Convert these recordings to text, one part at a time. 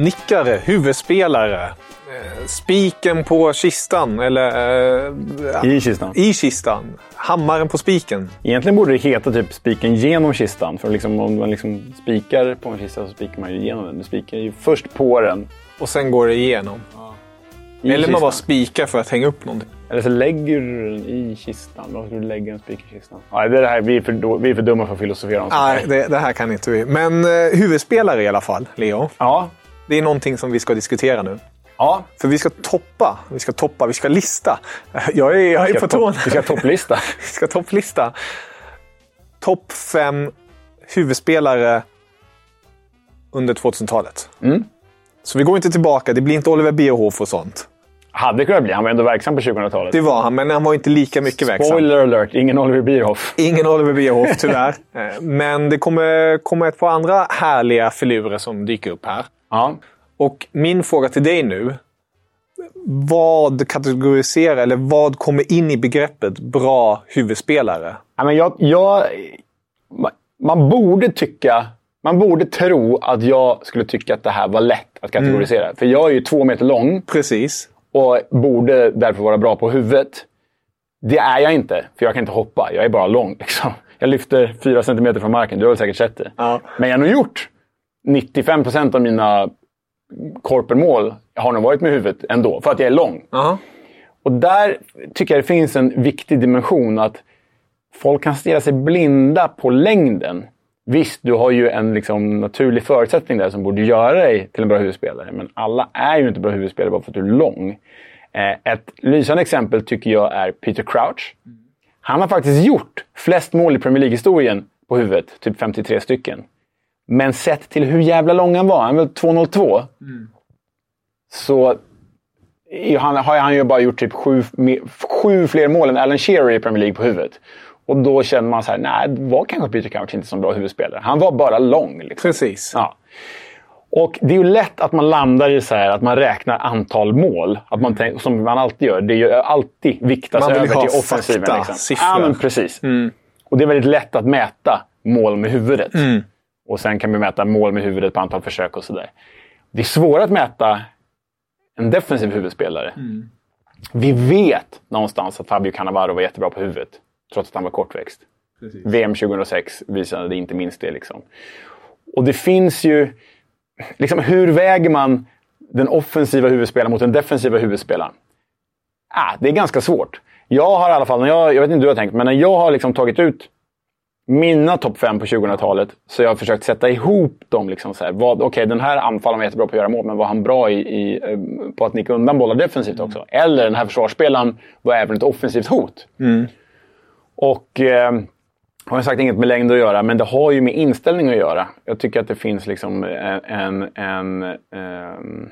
Nickare, huvudspelare, spiken på kistan eller... Eh, I kistan. I kistan. Hammaren på spiken. Egentligen borde det heta typ spiken genom kistan. För liksom, om man liksom spikar på en kista så spikar man ju igenom den. Du spikar ju först på den. Och sen går det igenom. I eller man kistan. bara spikar för att hänga upp någonting. Eller så lägger du den i kistan. Varför skulle du lägga en spik i kistan? Nej, det är det här. Vi, är för, vi är för dumma för att filosofera om sånt Nej, här. det, det här kan inte vi. Men eh, huvudspelare i alla fall, Leo. Ja. Det är någonting som vi ska diskutera nu. Ja. För vi ska toppa, vi ska toppa, vi ska lista. Jag är, jag är på tårna. vi ska topplista. vi ska topplista. Topp fem huvudspelare under 2000-talet. Mm. Så vi går inte tillbaka, det blir inte Oliver Bierhoff och sånt. Hade kunnat bli. Han var ändå verksam på 2000-talet. Det var han, men han var inte lika mycket verksam. Spoiler alert, ingen Oliver Bierhoff. Ingen Oliver Bierhoff, tyvärr. Eh, Men det kommer komma ett par andra härliga filurer som dyker upp här. Ja. Och min fråga till dig nu. Vad kategoriserar, eller vad kommer in i begreppet bra huvudspelare? Ja, men jag, jag, ma- man borde tycka... Man borde tro att jag skulle tycka att det här var lätt att kategorisera. För jag är ju två meter lång Precis. och borde därför vara bra på huvudet. Det är jag inte, för jag kan inte hoppa. Jag är bara lång. Liksom. Jag lyfter fyra centimeter från marken. Du har väl säkert sett det. Ja. Men jag har nog gjort 95 procent av mina korpenmål har nog varit med huvudet ändå, för att jag är lång. Ja. Och där tycker jag det finns en viktig dimension att folk kan stirra sig blinda på längden. Visst, du har ju en liksom, naturlig förutsättning där som borde göra dig till en bra huvudspelare. Men alla är ju inte bra huvudspelare bara för att du är lång. Eh, ett lysande exempel tycker jag är Peter Crouch. Han har faktiskt gjort flest mål i Premier League-historien på huvudet, typ 53 stycken. Men sett till hur jävla lång han var, han var 2,02. Så är han, har han ju bara gjort typ sju, sju fler mål än Alan Shearer i Premier League på huvudet. Och då känner man så här, nej, var kanske Peter Crouch inte så bra huvudspelare. Han var bara lång. Liksom. Precis. Ja. Och det är ju lätt att man landar i så här att man räknar antal mål. Att man tänker, som man alltid gör. Det är ju alltid viktas Man vill över ha till offensiven. fakta, liksom. siffror. Ja, men precis. Och det är väldigt lätt att mäta mål med huvudet. Och sen kan vi mäta mål med huvudet på antal försök och sådär. Det är svårare att mäta en defensiv huvudspelare. Vi vet någonstans att Fabio Cannavaro var jättebra på huvudet. Trots att han var kortväxt. VM 2006 visade det inte minst det. Liksom. Och det finns ju... Liksom, hur väger man den offensiva huvudspelaren mot den defensiva huvudspelaren? Ah, det är ganska svårt. Jag har i alla fall, när jag, jag vet inte hur du har tänkt, men när jag har liksom tagit ut mina topp fem på 2000-talet. Så jag har försökt sätta ihop dem. Liksom så här. Vad, okay, den här anfallaren var jättebra på att göra mål, men var han bra i, i, eh, på att nicka undan bollar defensivt också? Eller den här försvarsspelaren var även ett offensivt hot. Och eh, har jag sagt inget med längd att göra, men det har ju med inställning att göra. Jag tycker att det finns liksom en, en, en, ehm,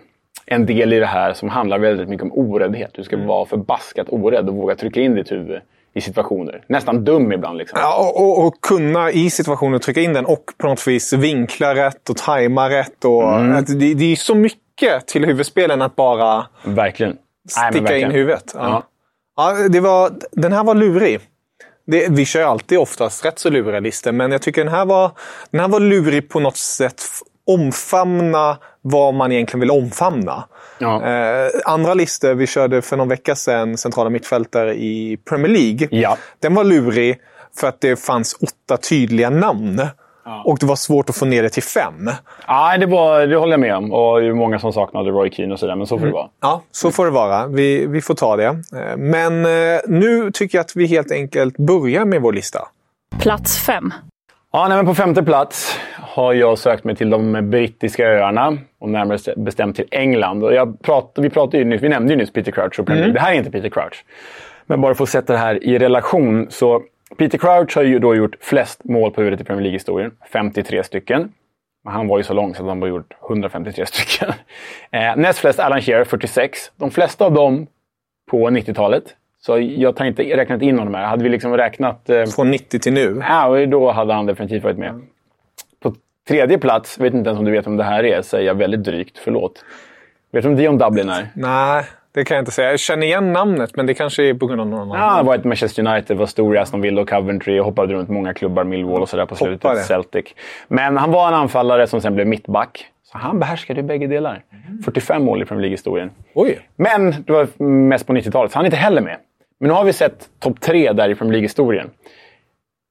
en del i det här som handlar väldigt mycket om oräddhet. Du ska vara förbaskat orädd och våga trycka in ditt huvud i situationer. Nästan dum ibland. Liksom. Ja, och, och, kunna i situationen trycka in den och på något vis vinkla rätt och tajma rätt. Och, att det, det är så mycket till huvudspelen att bara Verkligen. Nej, sticka verkligen. in huvudet. Ja. Ja. Ja, det var, den här var lurig. Det, vi kör alltid oftast rätt så luriga listor, men jag tycker den här var, den här var lurig på något sätt. Omfamna vad man egentligen vill omfamna. Ja. Eh, andra listor, vi körde för någon vecka sedan centrala mittfältare i Premier League. Ja. Den var lurig för att det fanns åtta tydliga namn. Och det var svårt att få ner det till fem. Nej, det, var, det håller jag med om. Och det är många som saknade Roy Keane och sådär, men så får det vara. Ja, så får det vara. Vi, vi får ta det. Eh, Men eh, nu tycker jag att vi helt enkelt börjar med vår lista. Plats 5. Ja, nej, på femte plats har jag sökt mig till de brittiska öarna och närmare bestämt till England. Och prat, vi, pratade ju nyss, vi nämnde ju nyss Peter Crouch och Premier League. Det här är inte Peter Crouch. Men bara för att sätta det här i relation. så Peter Crouch har ju då gjort flest mål på huvudet i Premier League-historien. 53 stycken. Men han var ju så lång så att han bara gjort 153 stycken. Eh, näst flest Alan Shearer, 46. De flesta av dem på 90-talet. Så jag tar inte, räknat inte in honom här. Hade vi liksom räknat... Eh, Från 90 till nu. Ja, då hade han definitivt varit med. På tredje plats, vet inte ens om du vet om det här är, säger jag väldigt drygt. Förlåt. Vet du om Dion Dublin är? Nej, det kan jag inte säga. Jag känner igen namnet, men det kanske är på grund av någon Ja, annan. han har varit Manchester United, var stor i Aston Villa och Coventry och hoppade runt många klubbar, Millwall och sådär på slutet. Hoppade. Celtic. Men han var en anfallare som sen blev mittback. Så han behärskade bägge delar. 45 mål i Premier League-historien. Men det var mest på 90-talet, så han är inte heller med. Men nu har vi sett topp tre där i Premier League-historien.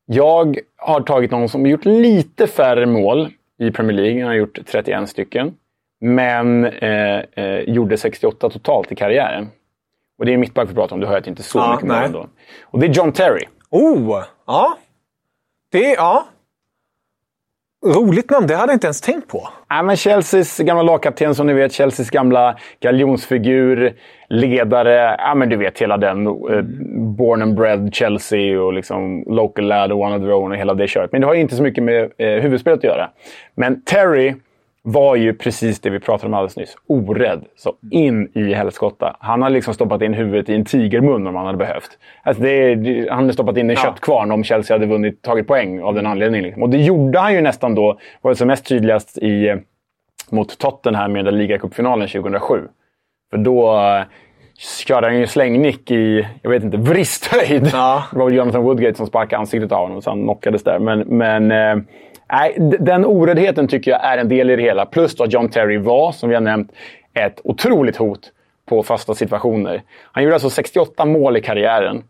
Jag har tagit någon som gjort lite färre mål i Premier League. Han har gjort 31 stycken. Men eh, eh, gjorde 68 totalt i karriären. Och det är mittback vi pratar om, du hör att det inte är så Ja, mycket mål ändå. Och det är John Terry. Oh! Ja. Det. Ja. Roligt namn. Det hade jag inte ens tänkt på. Nej, men Chelseas gamla lagkapten som ni vet. Chelseas gamla galjonsfigur. Ledare. Ja, men du vet hela den. Eh, born and bred Chelsea och liksom local lad och one of their own och hela det köret. Men det har ju inte så mycket med eh, huvudspelet att göra. Men Terry var ju precis det vi pratade om alldeles nyss. Orädd. Så in i helskotta. Han har liksom stoppat in huvudet i en tigermun om han hade behövt. Alltså är, han hade stoppat in en köttkvarn om Chelsea hade vunnit, tagit poäng av den anledningen. Liksom. Och det gjorde han ju nästan då, var det som mest tydligast i, eh, mot Tottenham med den ligacupfinalen 2007. För då eh, körde han ju slängnick i, jag vet inte, vristhöjd. Ja. Det var väl Jonathan Woodgate som sparkade ansiktet av honom så han knockades där. Men, men eh, nej, den oräddheten tycker jag är en del i det hela. Plus då att John Terry var, som vi har nämnt, ett otroligt hot på fasta situationer. Han gjorde alltså 68 mål i karriären.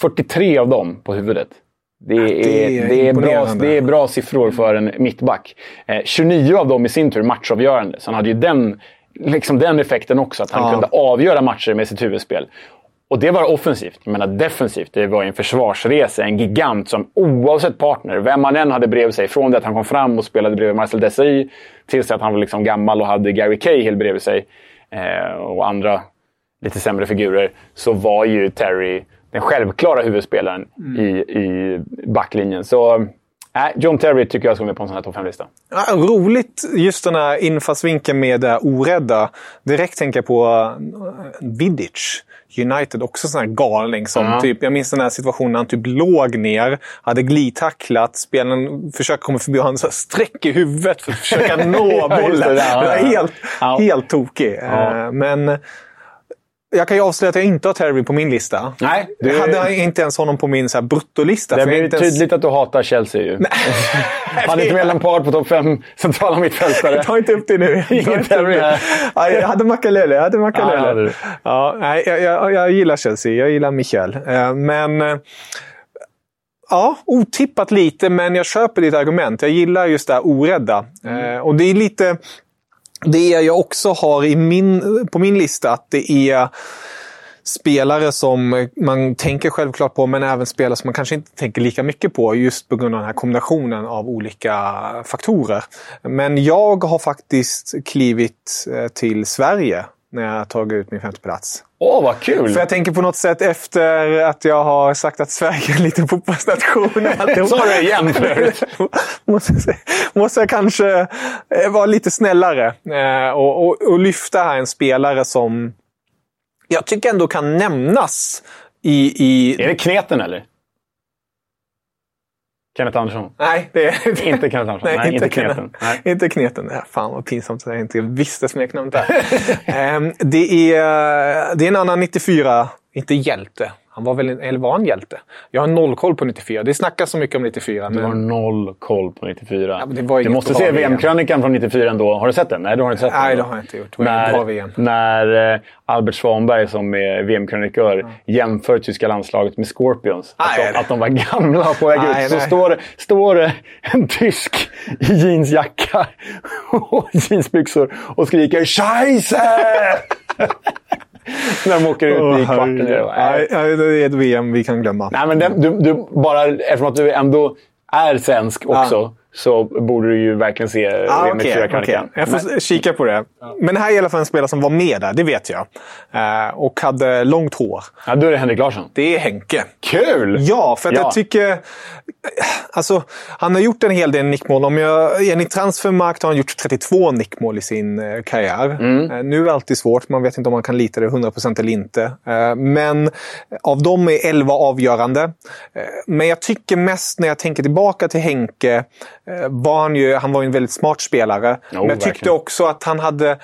43 av dem på huvudet. Det är, det är det är, bra, det är bra siffror för en mittback. Eh, 29 av dem i sin tur matchavgörande. Så han hade ju den, liksom den effekten också, att han Ja. kunde avgöra matcher med sitt huvudspel. Och det var offensivt. Jag menar defensivt, det var en försvarsresa. En gigant som oavsett partner, vem man än hade bredvid sig, från det att han kom fram och spelade bredvid Marcel Desailly tills att han var liksom gammal och hade Gary Cahill bredvid sig eh, och andra lite sämre figurer, så var ju Terry den självklara huvudspelaren i, i backlinjen. Så äh, John Terry tycker jag ska med på en sån här topp 5-lista. Ja, roligt just den här infallsvinkeln med det orädda. Direkt tänker jag på uh, Vidic. United, också sån här galning. Som Ja. typ, jag minns den här situationen när han typ låg ner, hade glidtacklat, spelaren försöker komma förbi och han så sträcker huvudet för att försöka nå Ja, bollen. ja, var ja. helt, Ja. helt tokig. Ja. Eh, Men jag kan ju avslöja att jag inte har Terry på min lista. Nej, det- Jag hade inte ens honom på min så här bruttolista. Det blir ens- tydligt att du hatar Chelsea ju. Han är inte med Lampard på topp 5 centrala mittfältare. Ta inte upp det nu. Ingen Terry. Ja, jag hade Makalele. Jag hade Ja, hade Makalele. du. Ja, nej, jag, jag, jag gillar Chelsea. Jag gillar Michel. Eh, Men... eh, Ja, otippat lite, men jag köper ditt argument. Jag gillar just det här orädda. Eh, Och det är lite det jag också har i min, på min lista. Att det är spelare som man tänker självklart på, men även spelare som man kanske inte tänker lika mycket på just på grund av den här kombinationen av olika faktorer. Men jag har faktiskt klivit eh, till Sverige när jag tagit ut min femte plats. Åh, vad kul! För jag tänker på något sätt efter att jag har sagt att Sverige är en liten fotbollsnation. Sa du det igen förut? måste, måste jag kanske eh, vara lite snällare eh, och, och, och lyfta här en spelare som jag tycker ändå kan nämnas i... i... Är det kneten eller? Kenneth Andersson? Nej, det är inte Kenneth Andersson. Nej, Nej inte, inte kneten. Nej. Inte kneten. Ja, fan vad pinsamt att jag inte visste smeknamnet där. um, det, är, det är en annan 94, inte hjälte. Han var väl, eller var han hjälte? Jag har noll koll på 94. Det snackas så mycket om 94. Du men... har noll koll på 94. Ja, det du måste se VM-krönikan från 94 ändå. Har du sett den? Nej, du har inte sett Nej, den. det har jag inte gjort. Det när. När eh, Albert Svanberg som är VM-krönikör ja. jämför tyska landslaget med Scorpions. Nej, att, de, att de var gamla på väg ut. Så står, står en tysk i jeansjacka och jeansbyxor och skriker “Scheisse!” När de åker ut oh, i kvarten. Nej, det är ett VM vi kan glömma. Nej, men det, du, du, bara eftersom att du ändå är svensk också. Ja så borde du ju verkligen se ah, okay, 4 okay. Jag får men... kika på det. Men det här är i alla fall en spelare som var med där, det vet jag. Eh, och hade långt hår. Ja, då är det Henrik Larsson. Det är Henke. Kul! Ja, för att ja. jag tycker... Alltså, han har gjort en hel del nickmål. Om jag, enligt Transfermarkt har han gjort 32 nickmål i sin eh, karriär. Mm. Eh, nu är det alltid svårt. Man vet inte om man kan lita det 100% eller inte. Eh, men av dem är 11 avgörande. Eh, men jag tycker mest när jag tänker tillbaka till Henke Eh, var han, ju, han var ju en väldigt smart spelare. Oh, men jag tyckte verkligen. också att han hade...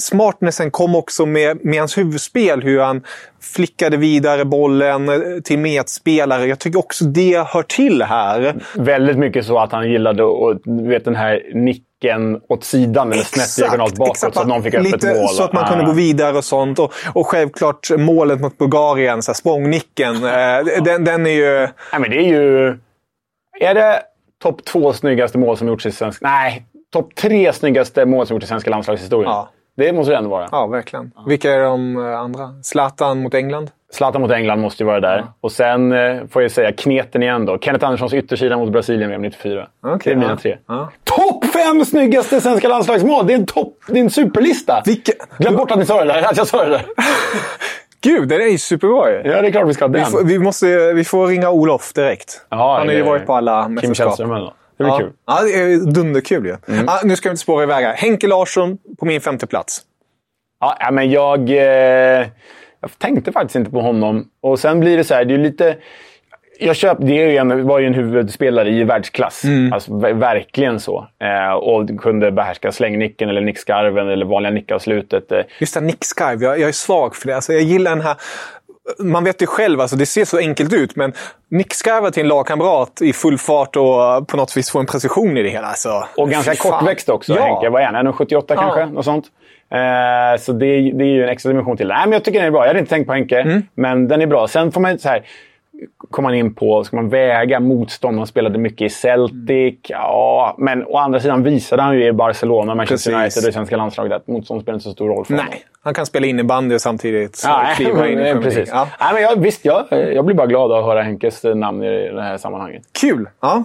Smartnessen kom också med, med hans huvudspel. Hur han flickade vidare bollen eh, till medspelare. Jag tycker också det hör till här. Väldigt mycket så att han gillade och, vet, den här nicken åt sidan eller snett diagonalt bakåt exakt. så att någon fick öppet Lite mål. Så att man ah. kunde gå vidare och sånt. Och, och självklart målet mot Bulgarien, så här, språngnicken. Eh, den, den är ju... Nej, men det är ju... Är det topp två snyggaste mål som gjorts i svensk... Nej, topp tre snyggaste mål som gjorts i svenska landslagshistorien. Ja. Det måste det ändå vara. Ja, verkligen. Ja. Vilka är de eh, andra? Zlatan mot England? Zlatan mot England måste ju vara där. Ja. Och sen eh, får jag säga kneten igen då. Kenneth Anderssons yttersida mot Brasilien VM 94. Okay, det är mina ja. tre. Ja. Topp fem snyggaste svenska landslagsmål! Det är en, top, det är en superlista! Vilka? Glöm bort att, ni sa det där, att jag sa det där. Gud, det är ju superbra ju. Ja, det är klart vi ska ha den. Vi får, vi måste, vi får ringa Olof direkt. Aha, Han har ju varit på alla. Kim Källström eller Det blir ja. kul. Ja, det är dunderkul ju. Mm. Ah, nu ska vi inte spåra iväg här. Henke Larsson på min femte plats. Ja, men jag... Eh, jag tänkte faktiskt inte på honom. Och sen blir det så här, det är lite jag köp, det är ju en, var ju en huvudspelare i världsklass. Mm. Alltså, verkligen så. Eh, och kunde behärska slängnicken eller nickskarven eller vanliga nickavslutet. Eh. Just det, nickskarv. Jag, jag är svag för det. Alltså, jag gillar den här... Man vet ju själv, alltså, det ser så enkelt ut, men nickskarva till en lagkamrat i full fart och på något vis få en precision i det hela. Alltså, och ganska kortväxt också, ja. Henke. Vad är han? 1,78 ja. kanske? Något sånt. Eh, så det, det är ju en extra dimension till. Nej, men jag tycker den är bra. Jag hade inte tänkt på Henke, mm. men den är bra. Sen får man så här kom man in på, ska man väga motstånd? Han spelade mycket i Celtic. Ja, men å andra sidan visade han ju i Barcelona, Manchester Precis. United och svenska landslaget att motstånd spelar inte så stor roll för honom. Nej, han kan spela innebandy och samtidigt ja, kliva in i Precis. Ja. Nej, men jag, visst, jag, jag blir bara glad att höra Henkes namn i det här sammanhanget. Kul! Ja.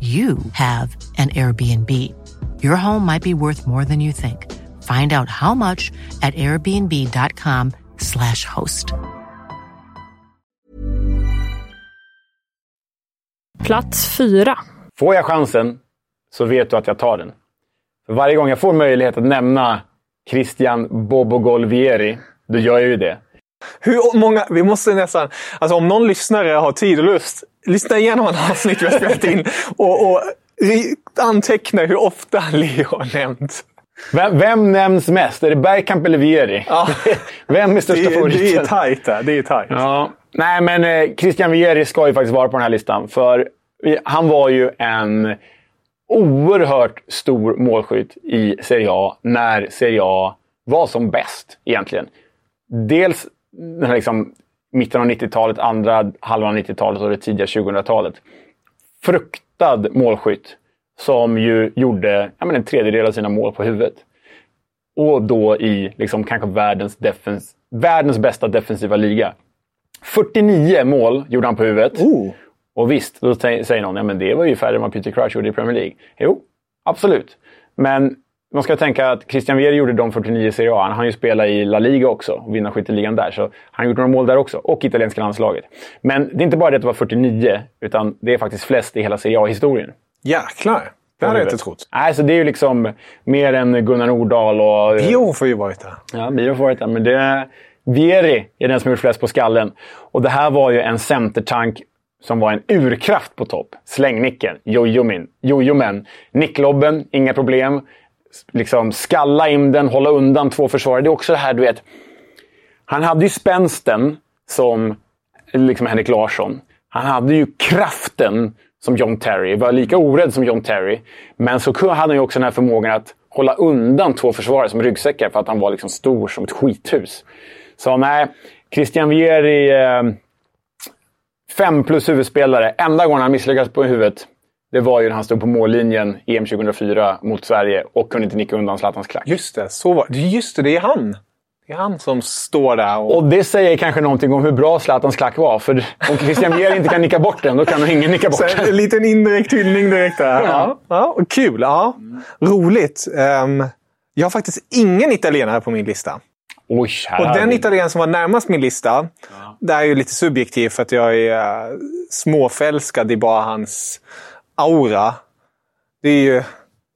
you have an Airbnb. Your home might be worth more than you think. Find out how much at airbnb.com slash host. Plats fyra. Får jag chansen så vet du att jag tar den. För varje gång jag får möjlighet att nämna Christian Bobogolvieri, då gör jag ju det. Hur många, vi måste nästan, alltså om någon lyssnare har tid och lust, lyssna igenom alla avsnitt vi har spelat in och, och anteckna hur ofta Leo har nämnt Vem, vem nämns mest? Är det Bergkamp eller Vieri? Ja. Vem är största Det, favoriten? det är tajt där. Det är tajt. Ja. Nej, men eh, Christian Vieri ska ju faktiskt vara på den här listan. För han var ju en oerhört stor målskytt i Serie A när Serie A var som bäst egentligen. Dels den här liksom, mitten av 90-talet, andra halvan av 90-talet och det tidiga 2000-talet. Fruktad målskytt som ju gjorde ja, men en tredjedel av sina mål på huvudet. Och då i liksom, kanske världens, defens världens bästa defensiva liga. 49 mål gjorde han på huvudet. Oh. Och visst, då sä- säger någon ja, men det var ju färre än vad Peter Crouch gjorde i Premier League. Jo, absolut. Men man ska tänka att Christian Vieri gjorde de 49 i Serie A. Han har ju spelat i La Liga också och vinna skytteligan där. Så han gjorde några mål där också. Och italienska landslaget. Men det är inte bara det att det var 49, utan det är faktiskt flest i hela Serie A-historien. Jäklar. Det hade jag inte trott. Nej, så det är ju liksom mer än Gunnar Nordahl och... Bio får ju varit där. Ja, Biro har varit där. Men det... Vieri är den som gjort flest på skallen. Och det här var ju en centertank som var en urkraft på topp. Slängnicken, jojomin, jojomen. Nicklobben, inga problem. Liksom skalla in den, hålla undan två försvarare. Det är också det här, du vet. Han hade ju spänsten som liksom Henrik Larsson. Han hade ju kraften som John Terry. Var lika orädd som John Terry. Men så hade han ju också den här förmågan att hålla undan två försvarare som ryggsäckar för att han var liksom stor som ett skithus. Så nej, Christian Vieri... Eh, fem plus huvudspelare. Enda gången han misslyckades på huvudet, det var ju när han stod på mållinjen EM 2004 mot Sverige och kunde inte nicka undan Zlatans klack. Just det, så var. Just det, det är han. Det är han som står där och... Och det säger kanske någonting om hur bra Zlatans klack var. För om Christian Vieri inte kan nicka bort den, då kan nog ingen nicka Så bort den. en liten indirekt hyllning direkt där. Ja. Ja, kul. Ja. Roligt. Ehm, jag har faktiskt ingen italienare på min lista. Oj, här Och den italienaren som var närmast min lista, det är ju lite subjektivt för att jag är uh, småförälskad i bara hans aura. Det är ju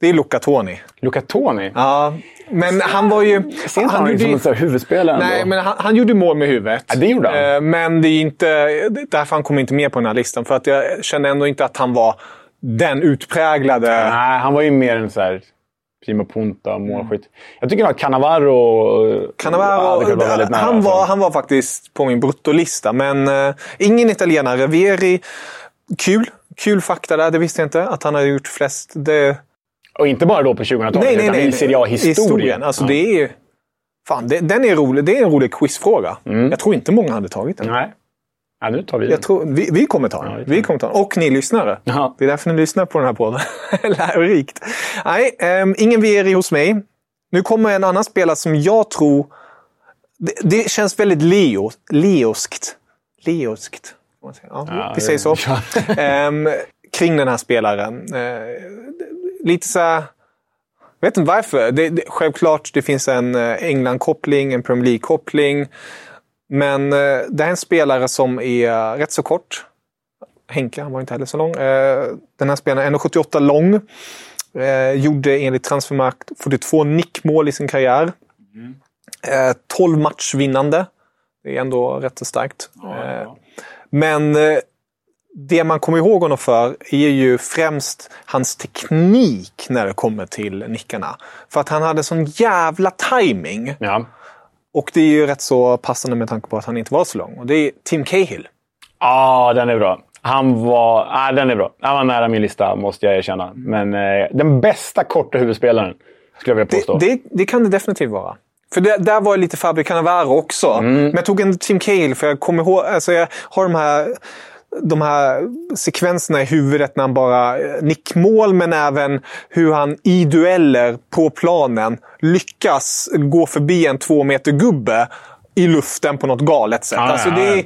det är Luca Toni. Luca Toni. Ja, men han var ju... Inte han ut gjorde som en huvudspelare ändå? Nej, men han, han gjorde mål med huvudet. Ja, det gjorde han. Eh, Men det är inte därför han kom inte med på den här listan. För att jag kände ändå inte att han var den utpräglade... Nej, han var ju mer en så här prima punta, målskytt. Jag tycker att Cannavaro, Cannavaro, kunnat vara väldigt nära. han, alltså. var, han var faktiskt på min bruttolista, men eh, ingen italienare. Vieri, kul. Kul fakta där, det visste jag inte. Att han hade gjort flest. Det... Och inte bara då på 2000-talet, Nej, nej, utan nej. i Serie A-historien. Alltså, Ja. det är... Fan, det, den är rolig. Det är en rolig quizfråga. Jag tror inte många hade tagit den. Nej. Ja, nu tar vi den. Jag tror, vi, vi kommer ta den. Ja, vi kommer ta den. Och ni lyssnare. Ja. Det är därför ni lyssnar på den här podden. Lärorikt. Nej, um, ingen Vieri hos mig. Nu kommer en annan spelare som jag tror... Det, det känns väldigt Leo, leoskt. Leoskt. Man säga. Ja, Ja, vi säger så. ja. Ehm, kring den här spelaren. Eh, lite så här... Jag vet inte varför. Det, det, självklart, det finns en eh, England-koppling, en Premier League-koppling. Men eh, det är en spelare som är rätt så kort. Henke, han var inte heller så lång. Eh, den här spelaren är 1,78 lång. Gjorde enligt Transfermarkt 42 nickmål i sin karriär. Eh, 12 matchvinnande. Det är ändå rätt så starkt. Eh, men eh, det man kommer ihåg honom för är ju främst hans teknik när det kommer till nickarna. För att han hade sån jävla timing. Ja. Och det är ju rätt så passande med tanke på att han inte var så lång. Och det är Tim Cahill. Ja, den är bra. Han var... Ah, den är bra. Han var nära min lista, måste jag erkänna. Men eh, den bästa korta huvudspelaren, skulle jag vilja påstå. Det, det, det kan det definitivt vara. För det, där var jag lite Fabio Cannavaro också. Mm. Men jag tog en Tim Cahill för jag kommer ihåg... Alltså jag har de här, de här sekvenserna i huvudet när han bara eh, nickmål men även hur han i dueller på planen lyckas gå förbi en två meter gubbe i luften på något galet sätt. Ja, alltså det,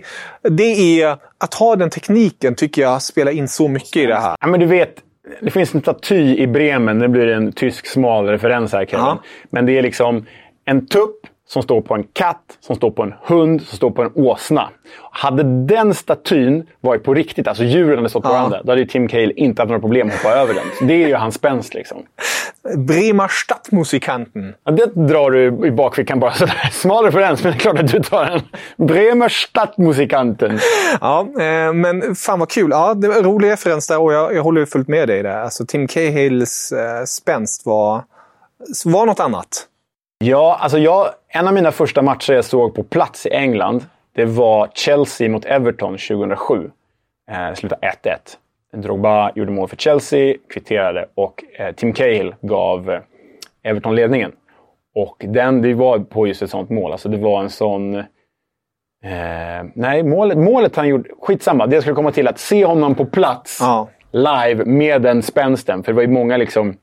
det är... Att ha den tekniken tycker jag spelar in så mycket i det här. Ja, men du vet, det finns en staty i Bremen. Nu blir det en tysk smal referens här, Kevin. Ja. Men det är liksom en tupp som står på en katt, som står på en hund, som står på en åsna. Hade den statyn varit på riktigt, alltså djuren hade stått på Ja. varandra, då hade ju Tim Cale inte haft några problem att hoppa över den. Så det är ju hans spänst liksom. Bremer Stadtmusikanten. Ja, det drar du i bakfickan bara sådär. Smal referens, men det är klart att du tar den. Bremer Stadtmusikanten. Ja, eh, men fan vad kul. Ja, det var en rolig referens där och jag, jag håller ju fullt med dig där. Alltså Tim Cahills eh, spänst var var något annat. Ja, alltså jag, en av mina första matcher jag såg på plats i England, det var Chelsea mot Everton 2007. Eh, slutade 1-1. Drogba gjorde mål för Chelsea, kvitterade och eh, Tim Cahill gav eh, Everton ledningen. Och den, det var på just ett sånt mål. Alltså det var en sån... Eh, nej, målet, målet han gjorde... Skitsamma, det jag skulle komma till att se honom på plats Ja. live med den spänsten. För det var ju många liksom,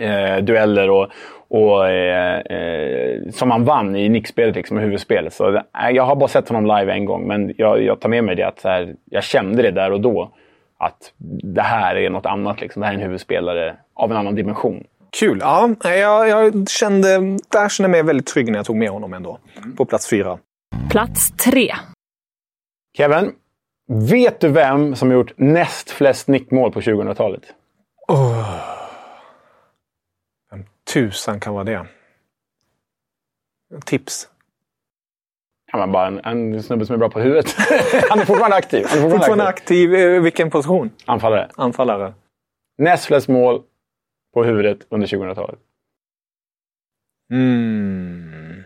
eh, dueller och, och, eh, eh, som han vann i nickspelet, liksom, i huvudspelet. Så, nej, jag har bara sett honom live en gång, men jag, jag tar med mig det att så här, jag kände det där och då. Att det här är något annat. Liksom. Det här är en huvudspelare av en annan dimension. Kul. Ja, jag, jag kände, där kände jag mig väldigt trygg när jag tog med honom ändå. På plats fyra. Plats tre. Kevin, vet du vem som har gjort näst flest nickmål på 2000-talet? Vem tusan kan vara det? Tips. Ja, men bara en, en snubbe som är bra på huvudet. han är fortfarande aktiv. Han är fortfarande, Fortfarande aktiv. aktiv. eh, Vilken position? Anfallare. Anfallare. Näst flest mål på huvudet under 2000-talet. Mm.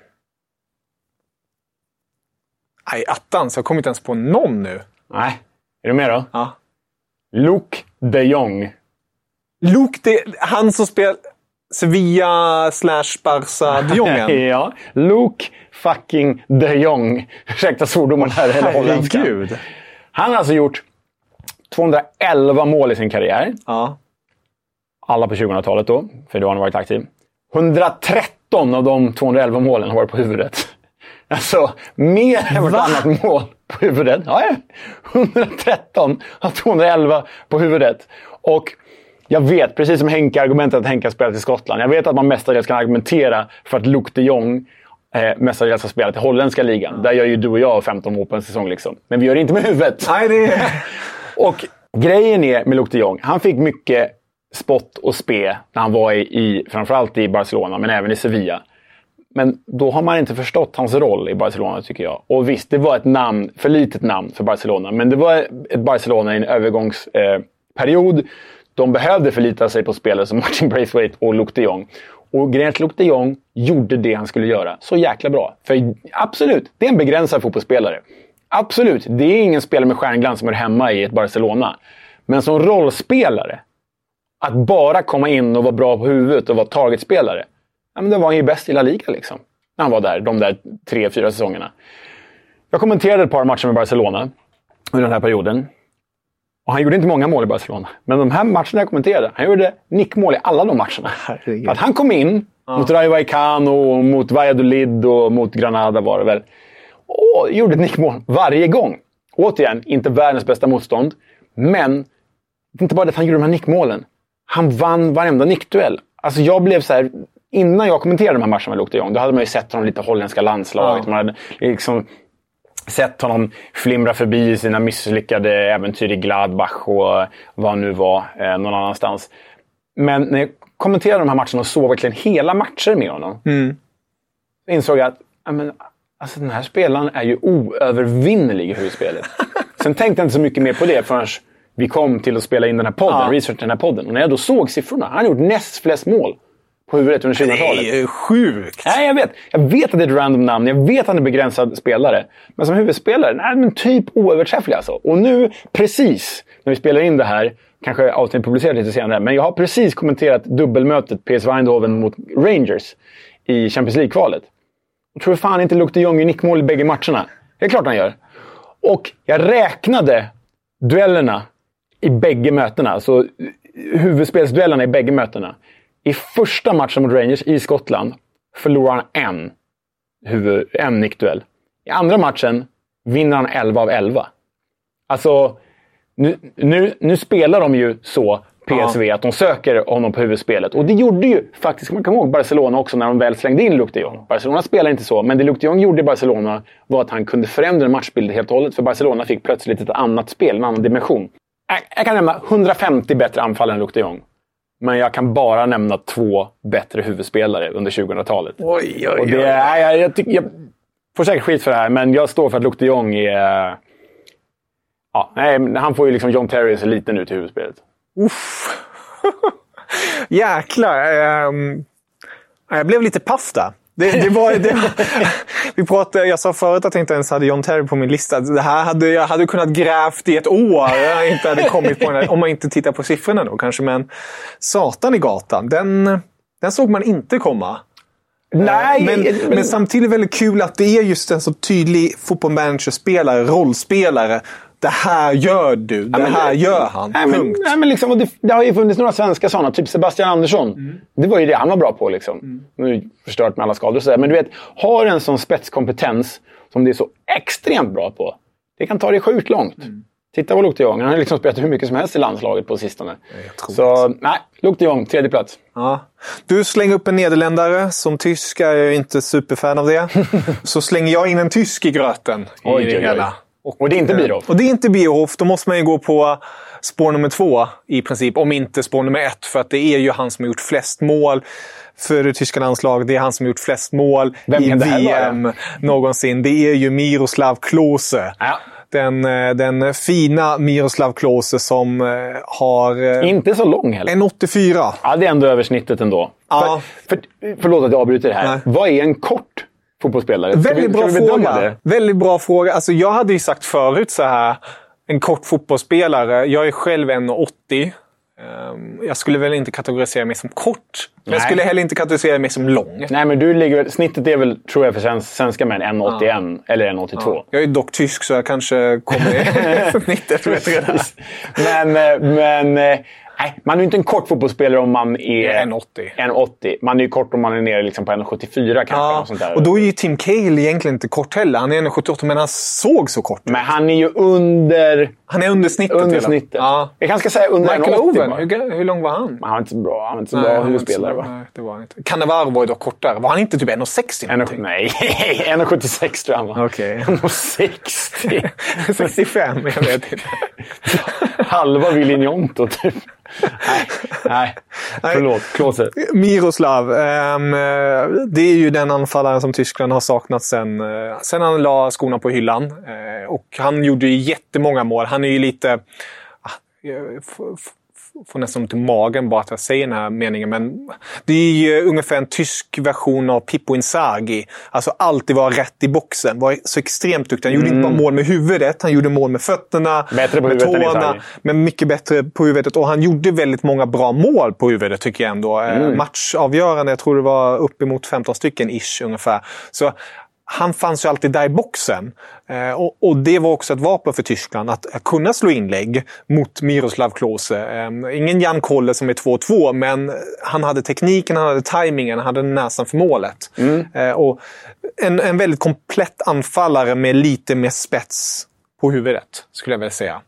Nej, attans. Jag kommer inte ens på någon nu. Nej. Är du med då? Ja. Luke de Jong. Luke, det, han som spelar Sevilla slash Barca de Jongen. ja. Luke fucking de Jong. Ursäkta svordomen här. Eller. Herregud. Han har alltså gjort 211 mål i sin karriär. Ja. Alla på 2000-talet då, för då har han varit aktiv. 113 av de 211 målen har varit på huvudet. Alltså, mer än vartannat mål på huvudet. Ja, ja. 113 av 211 på huvudet. Och jag vet, precis som Henke, argumentet att Henke har spelat i Skottland. Jag vet att man mestadels kan argumentera för att Luke de Jong eh, mestadels har spelat i holländska ligan. Där gör ju du och jag 15 mål på en säsong. Liksom. Men vi gör det inte med huvudet. Nej, det är... Och grejen är med Luke de Jong, han fick mycket spott och spe när han var i, i framförallt i Barcelona, men även i Sevilla. Men då har man inte förstått hans roll i Barcelona tycker jag. Och visst, det var ett namn, för litet namn för Barcelona. Men det var ett Barcelona i en övergångsperiod. Eh de behövde förlita sig på spelare som Martin Braithwaite och Luke de Jong. Och grejen är att Luke de Jong gjorde det han skulle göra så jäkla bra. För absolut, det är en begränsad fotbollsspelare. Absolut, det är ingen spelare med stjärnglans som är hemma i ett Barcelona. Men som rollspelare, att bara komma in och vara bra på huvudet och vara targetspelare. Ja, men då var han ju bäst i La Liga liksom. När han var där, de där tre, fyra säsongerna. Jag kommenterade ett par matcher med Barcelona under den här perioden. Och han gjorde inte många mål i Barcelona. Men de här matcherna jag kommenterade, han gjorde nickmål i alla de matcherna. Herregud. Att han kom in mot Rayo Vallecano, mot Valladolid och mot Granada var det väl. Och gjorde ett nickmål varje gång. Återigen, inte världens bästa motstånd. Men det är inte bara det att han gjorde de här nickmålen. Han vann varenda nickduell. Alltså jag blev så här... Innan jag kommenterade de här matcherna med Luke de Jong, då hade man ju sett honom lite holländska landslaget. Ja. Man hade liksom sett honom flimra förbi sina misslyckade äventyr i Gladbach och vad han nu var eh, någon annanstans. Men när jag kommenterade de här matcherna och såg verkligen hela matcher med honom. Så insåg jag att ja, men, alltså, den här spelaren är ju oövervinnelig i huvudspelet. Sen tänkte jag inte så mycket mer på det förrän vi kom till att spela in den här podden, Ja. research den här podden. Och när jag då såg siffrorna, han har gjort näst flest mål på huvudet under 2000-talet. Det är sjukt! Nej, jag vet. Jag vet att det är ett random namn. Jag vet att han är begränsad spelare. Men som huvudspelare, nej, men typ oöverträfflig alltså. Och nu, precis när vi spelar in det här, kanske avsnittet publicerat lite senare, men jag har precis kommenterat dubbelmötet PS Eindhoven mot Rangers i Champions League-kvalet. Jag tror fan inte Luke de Jong gör nickmål i bägge matcherna. Det är klart han gör. Och jag räknade duellerna i bägge mötena. Alltså huvudspelsduellerna i bägge mötena. I första matchen mot Rangers i Skottland förlorar han en, huvud, en nickduell. I andra matchen vinner han 11 av 11. Alltså, nu, nu, nu spelar de ju så, PSV, att de söker honom på huvudspelet. Och det gjorde ju faktiskt, man kan ihåg Barcelona också när de väl slängde in Luke de Jong. Barcelona spelar inte så, men det Luke de Jong gjorde i Barcelona var att han kunde förändra matchbilden helt och hållet. För Barcelona fick plötsligt ett annat spel, en annan dimension. Jag, jag kan nämna 150 bättre anfall än Luke de Jong. Men jag kan bara nämna två bättre huvudspelare under 2000-talet. Oj, oj, Och det, är, jag, jag, tycker- jag får säkert skit för det här, men jag står för att Luke de Jong är... Ja, nej, han får ju liksom John Terry se liten ut i huvudspelet. Uff. Jäklar. ehm, Jag blev lite paff där. Det, det var, det, vi pratade, jag sa förut att jag inte ens hade John Terry på min lista. Det här hade jag hade kunnat grävt i ett år jag inte hade kommit på den, om man inte tittar på siffrorna då kanske. Men Satan i gatan, den, den såg man inte komma. Nej, Men, men, men samtidigt väldigt kul att det är just en så tydlig fotbollmanager-spelare, rollspelare. Det här gör du, det men här gör han. Nej, men, Punkt. nej, men liksom, och det, det har ju funnits några svenska sådana, typ Sebastian Andersson. Det var ju det han var bra på. Liksom. Nu är det förstört med alla skador och sådär. Men du vet, har en sån spetskompetens som det är så extremt bra på. Det kan ta dig sjukt långt. Titta på Luke de Jong. Han har liksom spelat hur mycket som helst i landslaget på sistone. Så nej, Luke de Jong, tredje plats. Ja. Du slänger upp en nederländare. Som tysk är jag inte superfan av det. Så slänger jag in en tysk i gröten. Oj, i det oj, oj. Hela. Och det är inte Bierhoff. Och det är inte Bierhoff. Då måste man ju gå på spår nummer två i princip. Om inte spår nummer ett. För att det är ju han som har gjort flest mål för det tyska landslaget. Det är han som har gjort flest mål Vem i här vara? VM någonsin. Det är ju Miroslav Klose. Ja. Den, eh, den fina Miroslav Klose som eh, har eh, Inte så lång heller. en 84. Ja, det är ändå över snittet ändå. Ja. För, för, förlåt att jag avbryter det här. Nej. Vad är en kort fotbollsspelare? Vi- Väldigt bra fråga. det? Väldigt bra fråga. Alltså, jag hade ju sagt förut så här. En kort fotbollsspelare. Jag är själv 1,80. Ehm, Jag skulle väl inte kategorisera mig som kort. Men jag skulle heller inte kategorisera mig som lång. Nej, men du ligger snittet är väl, tror jag, för svensk- svenska män 1,81 eller 1,82. Jag är dock tysk så jag kanske kommer i snittet. Men, eh, men eh, nej, man är ju inte en kort fotbollsspelare om man är 1,80. 1,80. Man är ju kort om man är nere liksom på 1,74 kanske. Ja, sånt där. och då är ju Tim Cahill egentligen inte kort heller. Han är 1,78 men han såg så kort ut. Men han är ju under, Han är under snittet. under snittet. Ja. Jag kanske ska säga under Michael 1,80 Owen, bara. hur, hur lång var han? Han var inte så bra. Han var inte så Nej, bra huvudspelare va? Nej, det var han inte. Cannavaro var ju dock kortare. Var han inte typ 1,60 En, någonting? nej, 1,76 tror jag han var. Okej. 1,60. 65, jag vet inte. Halva Villinjonto typ. Nej, nej. Förlåt. Klose. Miroslav. eh, det är ju den anfallaren som Tyskland har saknat sen, eh, sen han la skorna på hyllan. Eh, och han gjorde ju jättemånga mål. Han är ju lite... får näston ont i magen bara att jag säger den här meningen. Men det är ju ungefär en tysk version av Pippo Inzaghi. Alltså alltid vara rätt i boxen. Var så extremt duktig. Han gjorde inte bara mål med huvudet, han gjorde mål med fötterna, Bättre på med tårna. Men mycket bättre på huvudet. Och han gjorde väldigt många bra mål på huvudet tycker jag ändå. Mm. Matchavgörande, jag tror det var uppemot 15 stycken ish ungefär. Så han fanns ju alltid där i boxen. Eh, och, och det var också ett vapen för Tyskland, att kunna slå inlägg mot Miroslav Klose. Eh, ingen Jan Kolle som är 2-2, men han hade tekniken, han hade tajmingen, han hade näsan för målet. Eh, och en, en väldigt komplett anfallare med lite mer spets på huvudet, skulle jag vilja säga.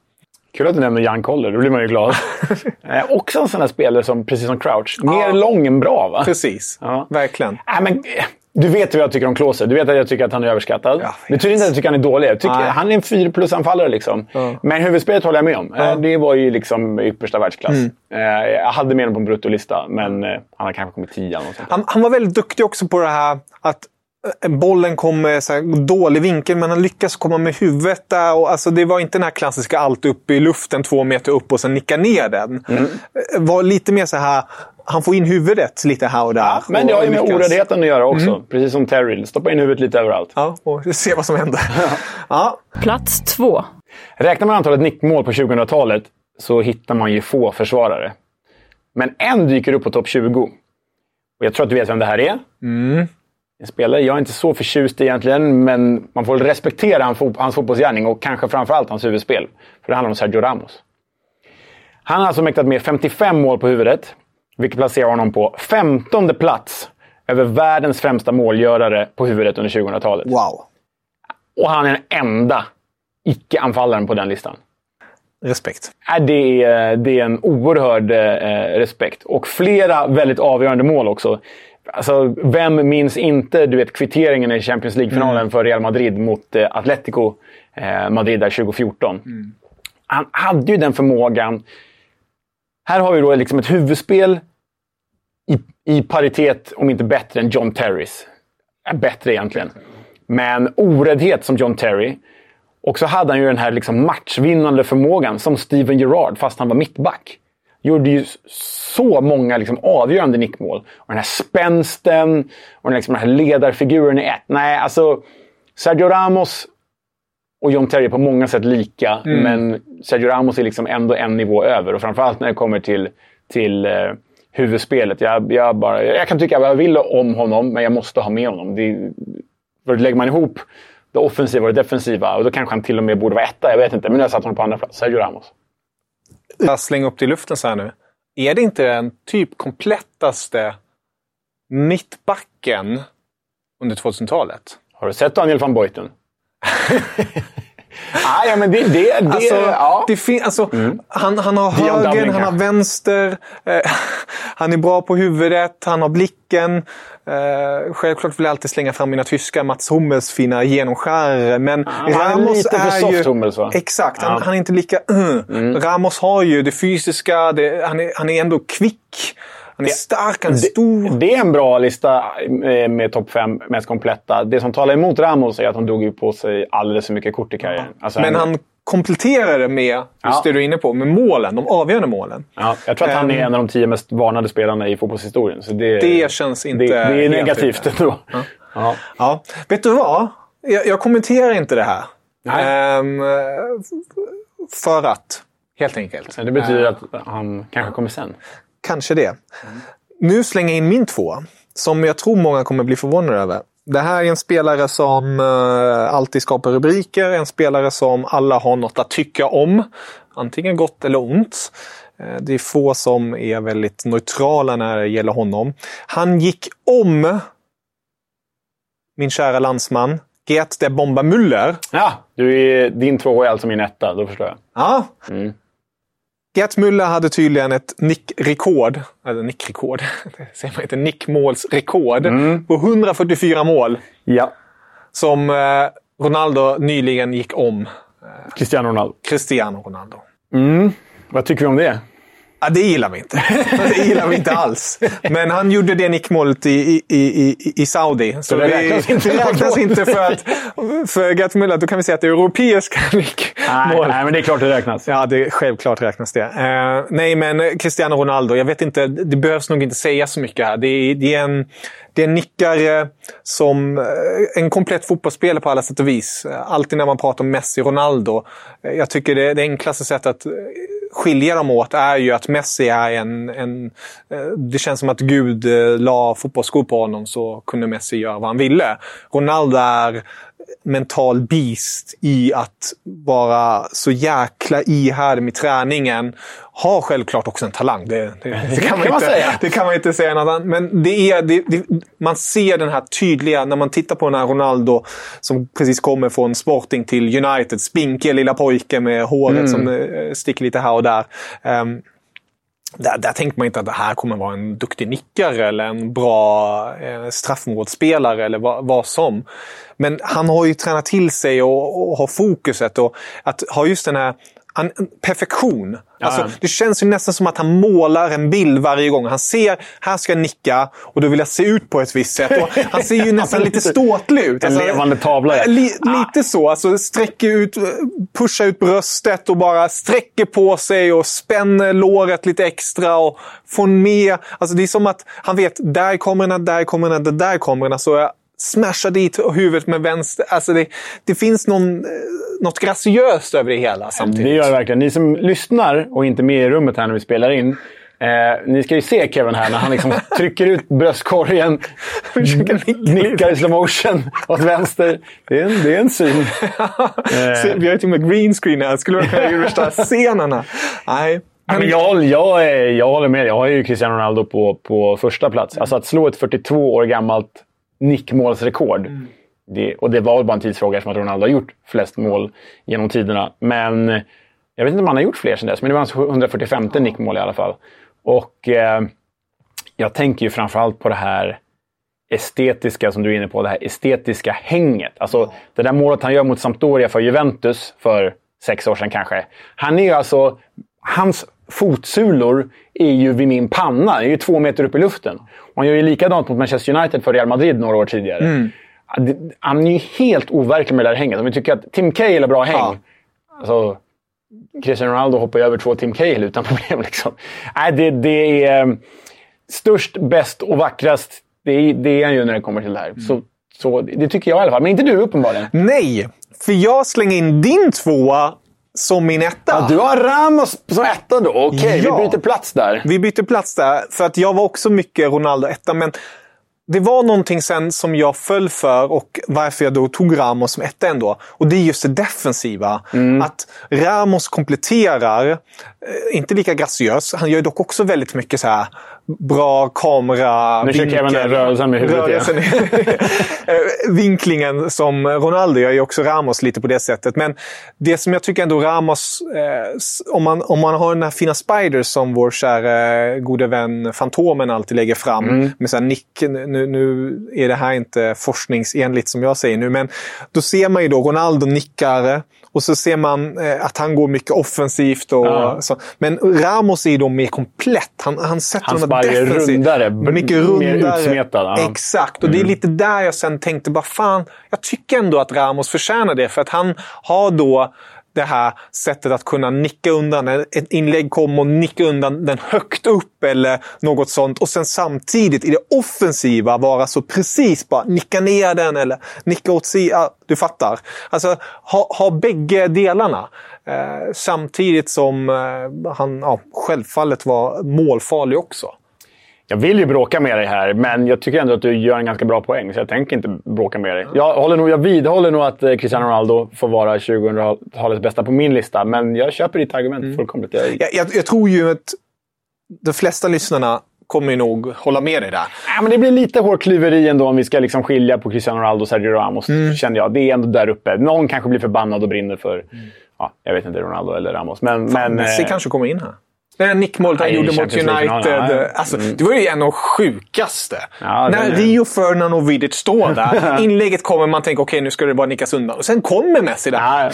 Kul att du nämner Jan Koller, då blir man ju glad. eh, också en sån här spelare som, precis som Crouch, mer Ja. lång än bra va? Precis, Ja. verkligen. Nej, men, du vet vad jag tycker om Klose. Du vet att jag tycker att han är överskattad. Jag det betyder inte att jag tycker att han är dålig. Jag tycker, han är en 4 plus-anfallare. Liksom. Men huvudspelet håller jag med om. Eh, Det var ju liksom yppersta världsklass. Mm. Eh, jag hade med honom på en bruttolista, men eh, han har kanske kommit 10 eller något sånt där. Han, han var väldigt duktig också på det här att bollen kom med så här dålig vinkel, men han lyckas komma med huvudet där. Och alltså, det var inte den här klassiska allt upp i luften, två meter upp och sen nicka ner den. Mm. Var lite mer så här, han får in huvudet lite här och där. Men det har ju med oräddheten att göra också. Precis som Terry. Stoppa in huvudet lite överallt. Ja, och se vad som händer. ja. Plats två. Räknar man antalet nickmål på 2000-talet så hittar man ju få försvarare. Men en dyker upp på topp 20. Och jag tror att du vet vem det här är. En spelare jag är inte så förtjust i egentligen, men man får respektera han fot- hans fotbollsgärning och kanske framförallt hans huvudspel. För det handlar om Sergio Ramos. Han har alltså mäktat med 55 mål på huvudet, vilket placerar honom på 15 plats över världens främsta målgörare på huvudet under 2000-talet. Wow. Och han är den enda icke-anfallaren på den listan. Respekt. Äh, Det är, det är en oerhörd eh, respekt. Och flera väldigt avgörande mål också. Alltså, vem minns inte du vet, kvitteringen i Champions League-finalen för Real Madrid mot eh, Atletico eh, Madrid där 2014? Han hade ju den förmågan. Här har vi då liksom ett huvudspel i, paritet, om inte bättre, än John Terrys. Äh, Bättre egentligen. Men oräddhet som John Terry. Och så hade han ju den här liksom matchvinnande förmågan som Steven Gerrard, fast han var mittback. gjorde ju så många liksom, avgörande nickmål. Och den här spänsten och den, liksom, den här ledarfiguren i ett. Nej, alltså Sergio Ramos och John Terry är på många sätt lika, Mm. men Sergio Ramos är liksom ändå en nivå över. Och framförallt när det kommer till, till eh, huvudspelet. Jag, jag, bara, jag kan tycka vad jag vill om honom, men jag måste ha med honom. Det, för lägger man ihop det offensiva och det defensiva, och då kanske han till och med borde vara etta. Jag vet inte, men nu har jag satt honom på andra plats. Sergio Ramos. Jag slänger upp det i luften så här nu. Är det inte den typ komplettaste mittbacken under 2000-talet? Har du sett Daniel van Boyten? ah, ja, men det... det, det Alltså, ja. det fin- alltså, han, han har höger, han har vänster. Eh, han är bra på huvudet, han har blicken. Eh, självklart vill jag alltid slänga fram mina tyska Mats Hummels fina genomskärare. Men är Ramos lite för är soft, ju... Hummels, va? Exakt, han. Mm. han är inte lika... Uh. Ramos har ju det fysiska, det, han, är, han är ändå kvick. Han är stark, han är stor. Det är en bra lista eh, med topp fem mest kompletta. Det som talar emot Ramos är att han drog på sig alldeles för mycket kort i karriären. Alltså, Men han kompletterar det med, just Ja. det du är inne på, med målen. De avgörande målen. Ja, jag tror att han är Ehm. en av de tio mest varnade spelarna i fotbollshistorien. Så det, Det känns inte Det, det är negativt ändå. Ja. Ja, vet du vad? Jag, jag kommenterar inte det här. Nej. Ehm, för att, helt enkelt. Så Det betyder att han kanske kommer sen. Kanske det. Nu slänger jag in min två, som jag tror många kommer bli förvånade över. Det här är en spelare som eh, alltid skapar rubriker, en spelare som alla har något att tycka om. Antingen gott eller ont. Eh, Det är få som är väldigt neutrala när det gäller honom. Han gick om min kära landsman Gert de Bomba Müller. Ja, du är, din två är alltså min etta. Då förstår jag. Ja. Mm. Gert Müller hade tydligen ett nickrekord. Eller nickrekord. Det säger man inte. Nickmålsrekord. På 144 mål. Ja. Som eh, Ronaldo nyligen gick om. Cristiano Ronaldo. Cristiano Ronaldo. Mm. Vad tycker vi om det? Ja, det gillar vi inte. Det gillar vi inte alls. Men han gjorde det nickmålet i, i, i, i- Saudi. Så det vi- räknas inte. det räknas inte för att... För Gert Müller, då kan vi säga att det är europeiska Nej, nickmål. nej, men det är klart det räknas. Ja, det, självklart räknas det. Eh, nej, men Cristiano Ronaldo. Jag vet inte, det behövs nog inte säga så mycket här. Det är, det är, en, det är en nickare som... eh, En komplett fotbollsspelare på alla sätt och vis. Alltid när man pratar om Messi och Ronaldo. eh, Jag tycker det, det enklaste sättet att skilja dem åt är ju att Messi är en... en eh, det känns som att Gud eh, la fotbollsskor på honom så kunde Messi göra vad han ville. Ronaldo är mental beast i att vara så jäkla ihärdig med träningen. Har självklart också en talang. Det, det, det, kan, man inte, säga. det kan man inte säga något annat. Men det är, det, det, man ser den här tydliga, när man tittar på den här Ronaldo som precis kommer från Sporting till United. Spinkiga lilla pojke med håret som eh, sticker lite här och där. Ehm, där, där tänkte man inte att det här kommer vara en duktig nickare eller en bra eh, straffområdesspelare eller vad, vad som. Men han har ju tränat till sig och, och har fokuset och att ha just den här han, perfektion. Alltså, det känns ju nästan som att han målar en bild varje gång. Han ser, här ska jag nicka och då vill jag se ut på ett visst sätt. Och han ser ju nästan lite ståtlig ut. En levande tavla, ja. Li, lite så. Alltså sträcker ut, pushar ut bröstet och bara sträcker på sig och spänner låret lite extra och får med. Alltså det är som att han vet, där kommer den, där kommer den, där kommer den. Så jag smashar dit huvudet med vänster. Alltså det, det finns någon, eh, något graciöst över det hela samtidigt. Det gör det verkligen. Ni som lyssnar och inte är med i rummet här när vi spelar in. Eh, ni ska ju se Kevin här när han liksom trycker ut bröstkorgen, nickar i slow motion åt vänster. Det är en, det är en syn. Se, Vi har ju till och med green screen här. Skulle man kunna göra värsta scenerna? Nej. Men jag, jag, är, jag håller med. Jag har ju Cristiano Ronaldo på, på första plats. Alltså att slå ett 42 år gammalt nickmålsrekord. Det, och det var väl bara en tidsfråga eftersom att Ronaldo har gjort flest mål genom tiderna. Men jag vet inte om han har gjort fler sedan dess. Men det var hans 145 nickmål i alla fall. Och eh, jag tänker ju framförallt på det här estetiska som du är inne på. Det här estetiska hänget. Alltså det där målet han gör mot Sampdoria för Juventus för sex år sedan kanske. Han är ju alltså... Hans fotsulor är ju vid min panna. Det är ju två meter upp i luften. Och han gör ju likadant mot Manchester United för Real Madrid några år tidigare. Det- Han är ju helt overklig med det där hänget. Om vi tycker att Tim Cahill har bra häng. Ja. Alltså, Cristiano Ronaldo hoppar ju över två Tim Cahill utan problem. Liksom. Nej, det, det är um, störst, bäst och vackrast. Det är, det är han ju när det kommer till det här. Så, så det tycker jag i alla fall. Men inte du uppenbarligen. Nej, för jag slänger in din tvåa som min etta. Ja, du har Ramos som etta då? Okej, Ja. vi byter plats där. Vi bytte plats där, för att jag var också mycket Ronaldo etta. Men det var någonting sen som jag föll för och varför jag då tog Ramos som etta ändå. Och det är just det defensiva. Att Ramos kompletterar, inte lika graciös. Han gör dock också väldigt mycket så här bra kamera... Nu kör Kevin den rörelsen med huvudet. Rörelsen- Eh, vinklingen som Ronaldo gör ju också Ramos lite på det sättet. Men det som jag tycker ändå Ramos, eh, om, man, om man har den här fina Spider som vår kära gode vän Fantomen alltid lägger fram. Mm. Med så här nick, nu, nu är det här inte forskningsenligt som jag säger nu, men då ser man ju då Ronaldo nickar och så ser man eh, att han går mycket offensivt. Och, Ja. Så. Men Ramos är ju då mer komplett. Han, han sätter Hans de här rundare, Mycket mer rundare. utsmetad, ja. Mm. Exakt, och det är lite där jag sen tänkte, bara fan, jag tycker ändå att Ramos förtjänar det. För att han har då det här sättet att kunna nicka undan. Ett inlägg kommer och nicka undan den högt upp eller något sånt. Och sen samtidigt i det offensiva vara så precis bara nicka ner den eller nicka åt sidan. Du fattar. Alltså ha, ha bägge delarna. Eh, samtidigt som eh, han ja, självfallet var målfarlig också. Jag vill ju bråka med dig här, men jag tycker ändå att du gör en ganska bra poäng. Så jag tänker inte bråka med dig. Jag, håller nog, jag vidhåller nog att eh, Cristiano Ronaldo får vara 2000-talets bästa på min lista. Men jag köper ditt argument Mm. fullkomligt. Jag, Jag, jag, jag tror ju att de flesta lyssnarna kommer ju nog hålla med dig där. Ja, men det blir lite hårklyveri ändå om vi ska liksom skilja på Cristiano Ronaldo och Sergio Ramos. Mm. Känner jag. Det är ändå där uppe. Någon kanske blir förbannad och brinner för, ja, jag vet inte, Ronaldo eller Ramos. Men, men Messi eh, kanske kommer in här. Det nickmålet han gjorde mot United. ja. Alltså, Det var ju en av de sjukaste. Ja, När Rio Ferdinand och Vidic står där. inlägget kommer, man tänker okej nu ska det bara nickas undan. Och sen kommer Messi där. Ja,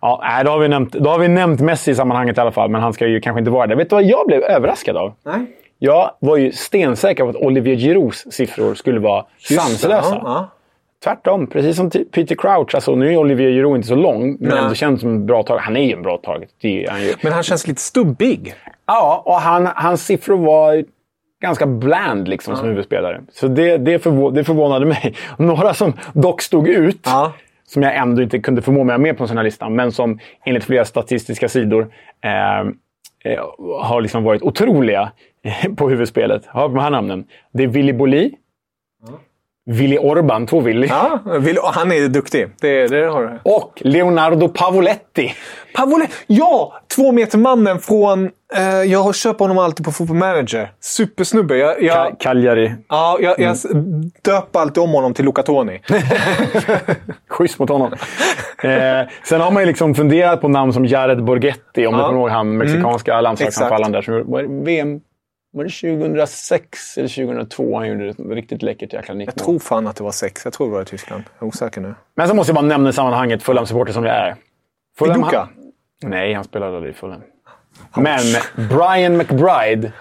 ja. Då, har vi nämnt, då har vi nämnt Messi i sammanhanget i alla fall, men han ska ju kanske inte vara där. Vet du vad jag blev överraskad av? Nej. Jag var ju stensäker på att Olivier Giroux siffror skulle vara sanslösa. Ja, ja. Tvärtom, precis som Peter Crouch. Alltså, nu är Olivier Giroux inte så lång, men Nej. ändå känns som en bra tag. Han är ju en bra är han ju. Men han känns lite stubbig. Ja, och han, hans siffror var ganska bland liksom, som huvudspelare. Så det, det, förvå- det förvånade mig. Några som dock stod ut, Ja. som jag ändå inte kunde förmå mig att med på en sån här lista, men som enligt flera statistiska sidor eh, eh, har liksom varit otroliga på huvudspelet. Har de här namnen. Det är Willy Boli, Willy Orban, två Willy, Ja, han är duktig. Det, det har du. och Leonardo Pavoletti. Pavole, ja! Två meter mannen från... Eh, jag köper honom alltid på Football Manager. Supersnubbe. Jag, jag, Cagliari. ja, jag, jag döper alltid om honom till Luca Toni. Schysst mot honom. eh, sen har man ju liksom funderat på namn som Jared Borghetti, om du Ja. kommer ihåg han mexikanska landslagsanfallaren där. Som VM var det 2006 eller 2002 han gjorde ett riktigt läckert jäkla Jag nickmål. tror fan att det var sex. Jag tror det var i Tyskland. Jag är osäker nu. Men så måste jag bara nämna i sammanhanget Fulham-supporter som jag är. Fulham, han- Nej, han spelade aldrig i Fulham. Men Brian McBride,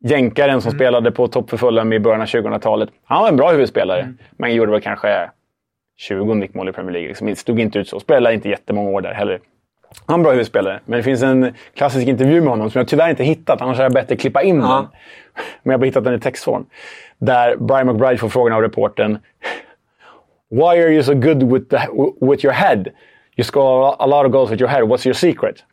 jänkaren som spelade på topp för Fulham i början av 2000-talet. Han var en bra huvudspelare, men gjorde väl kanske 20 nickmål i Premier League. Liksom, stod inte ut så. Spelade inte jättemånga år där heller. Han är en bra huvudspelare, men det finns en klassisk intervju med honom som jag tyvärr inte hittat. Annars hade jag dig klippa in den. Men jag har bara hittat den i textform. Där Brian McBride får frågan av reportern. Why are you so good with, the, with your head? You score a lot of goals with your head. What's your secret?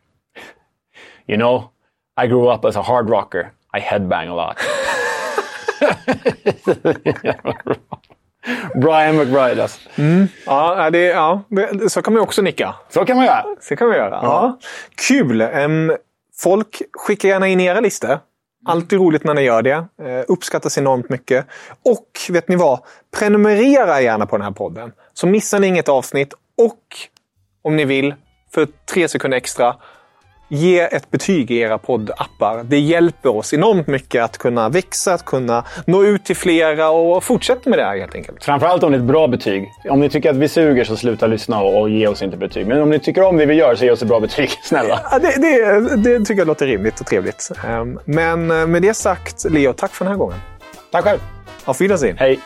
You know, I grew up as a hard rocker. I headbang a lot. Brian McBride alltså. Ja, det, ja det, så kan man också nicka. Så kan man göra. Så kan vi göra. Ja. Kul! Em, folk, skicka gärna in era listor. Alltid roligt när ni gör det. Eh, uppskattas enormt mycket. Och vet ni vad? Prenumerera gärna på den här podden. Så missar ni inget avsnitt. Och om ni vill, för tre sekunder extra, ge ett betyg i era poddappar. Det hjälper oss enormt mycket att kunna växa, att kunna nå ut till flera och fortsätta med det här helt enkelt. Framförallt om det är ett bra betyg. Om ni tycker att vi suger så sluta lyssna och, ge oss inte betyg. Men om ni tycker om det vi gör så ge oss ett bra betyg. Snälla. Ja, det, det, det tycker jag låter rimligt och trevligt. Em, Men eh, med det sagt, Leo, tack för den här gången. Tack själv. Auf Wiedersehen. Hej.